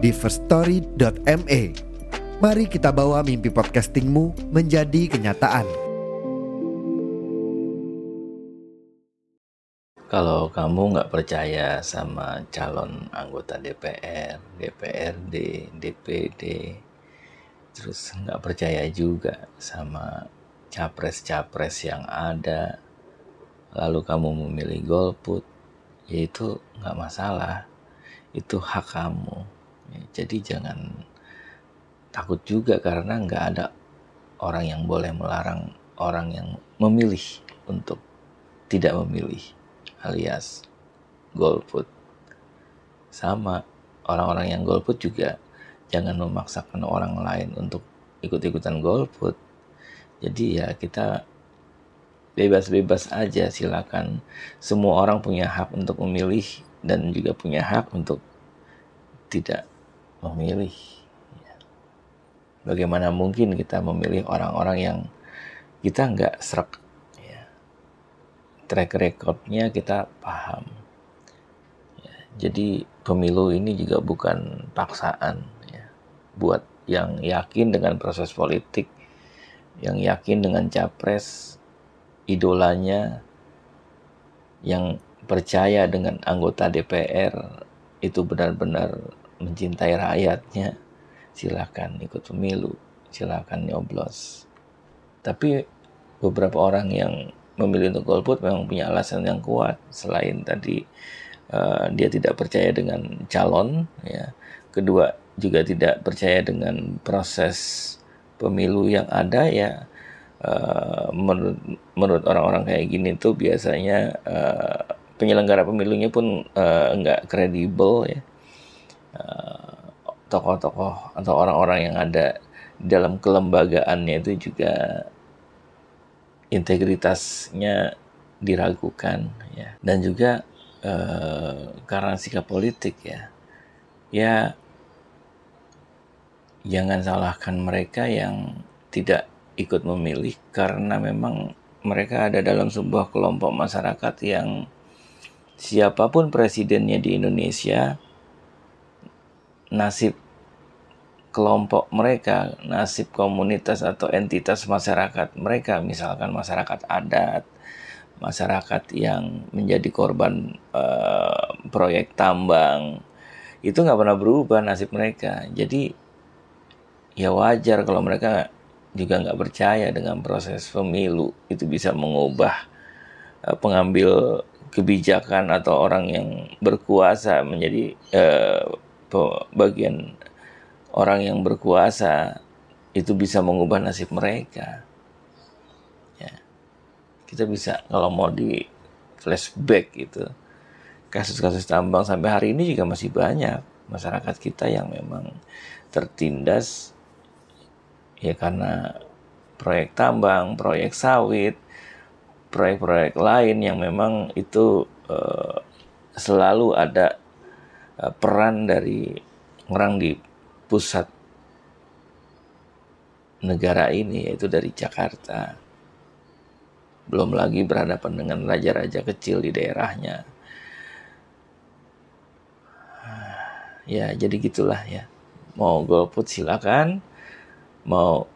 di firststory.me. Mari kita bawa mimpi podcastingmu menjadi kenyataan. Kalau kamu nggak percaya sama calon anggota DPR, DPRD, DPD, terus nggak percaya juga sama capres-capres yang ada, lalu kamu memilih golput, ya itu nggak masalah, itu hak kamu. Ya, jadi jangan takut juga karena nggak ada orang yang boleh melarang orang yang memilih untuk tidak memilih alias golput. Sama orang-orang yang golput juga jangan memaksakan orang lain untuk ikut-ikutan golput. Jadi ya kita bebas-bebas aja silakan. Semua orang punya hak untuk memilih dan juga punya hak untuk tidak memilih. Bagaimana mungkin kita memilih orang-orang yang kita nggak serak, ya. track recordnya kita paham. Ya. Jadi pemilu ini juga bukan paksaan, ya. buat yang yakin dengan proses politik, yang yakin dengan capres, idolanya, yang percaya dengan anggota DPR itu benar-benar mencintai rakyatnya, silakan ikut pemilu, silakan nyoblos. Tapi beberapa orang yang memilih untuk golput memang punya alasan yang kuat selain tadi uh, dia tidak percaya dengan calon ya. Kedua juga tidak percaya dengan proses pemilu yang ada ya uh, menurut menurut orang-orang kayak gini tuh biasanya uh, penyelenggara pemilunya pun uh, nggak kredibel ya tokoh-tokoh uh, atau orang-orang yang ada dalam kelembagaannya itu juga integritasnya diragukan ya. Dan juga uh, karena sikap politik ya. Ya jangan salahkan mereka yang tidak ikut memilih karena memang mereka ada dalam sebuah kelompok masyarakat yang siapa pun presidennya di Indonesia nasib kelompok mereka, nasib komunitas atau entitas masyarakat mereka, misalkan masyarakat adat, masyarakat yang menjadi korban uh, proyek tambang, itu nggak pernah berubah nasib mereka. Jadi ya wajar kalau mereka juga nggak percaya dengan proses pemilu itu bisa mengubah uh, pengambil kebijakan atau orang yang berkuasa menjadi uh, bagian orang yang berkuasa itu bisa mengubah nasib mereka. Ya. Kita bisa kalau mau di flashback itu kasus-kasus tambang sampai hari ini juga masih banyak masyarakat kita yang memang tertindas ya karena proyek tambang, proyek sawit, proyek-proyek lain yang memang itu uh, selalu ada peran dari orang di pusat negara ini yaitu dari Jakarta. Belum lagi berhadapan dengan raja-raja kecil di daerahnya. Ya, jadi gitulah ya. Mau golput silakan, mau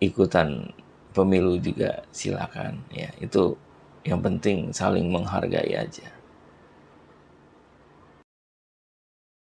ikutan pemilu juga silakan ya itu yang penting saling menghargai aja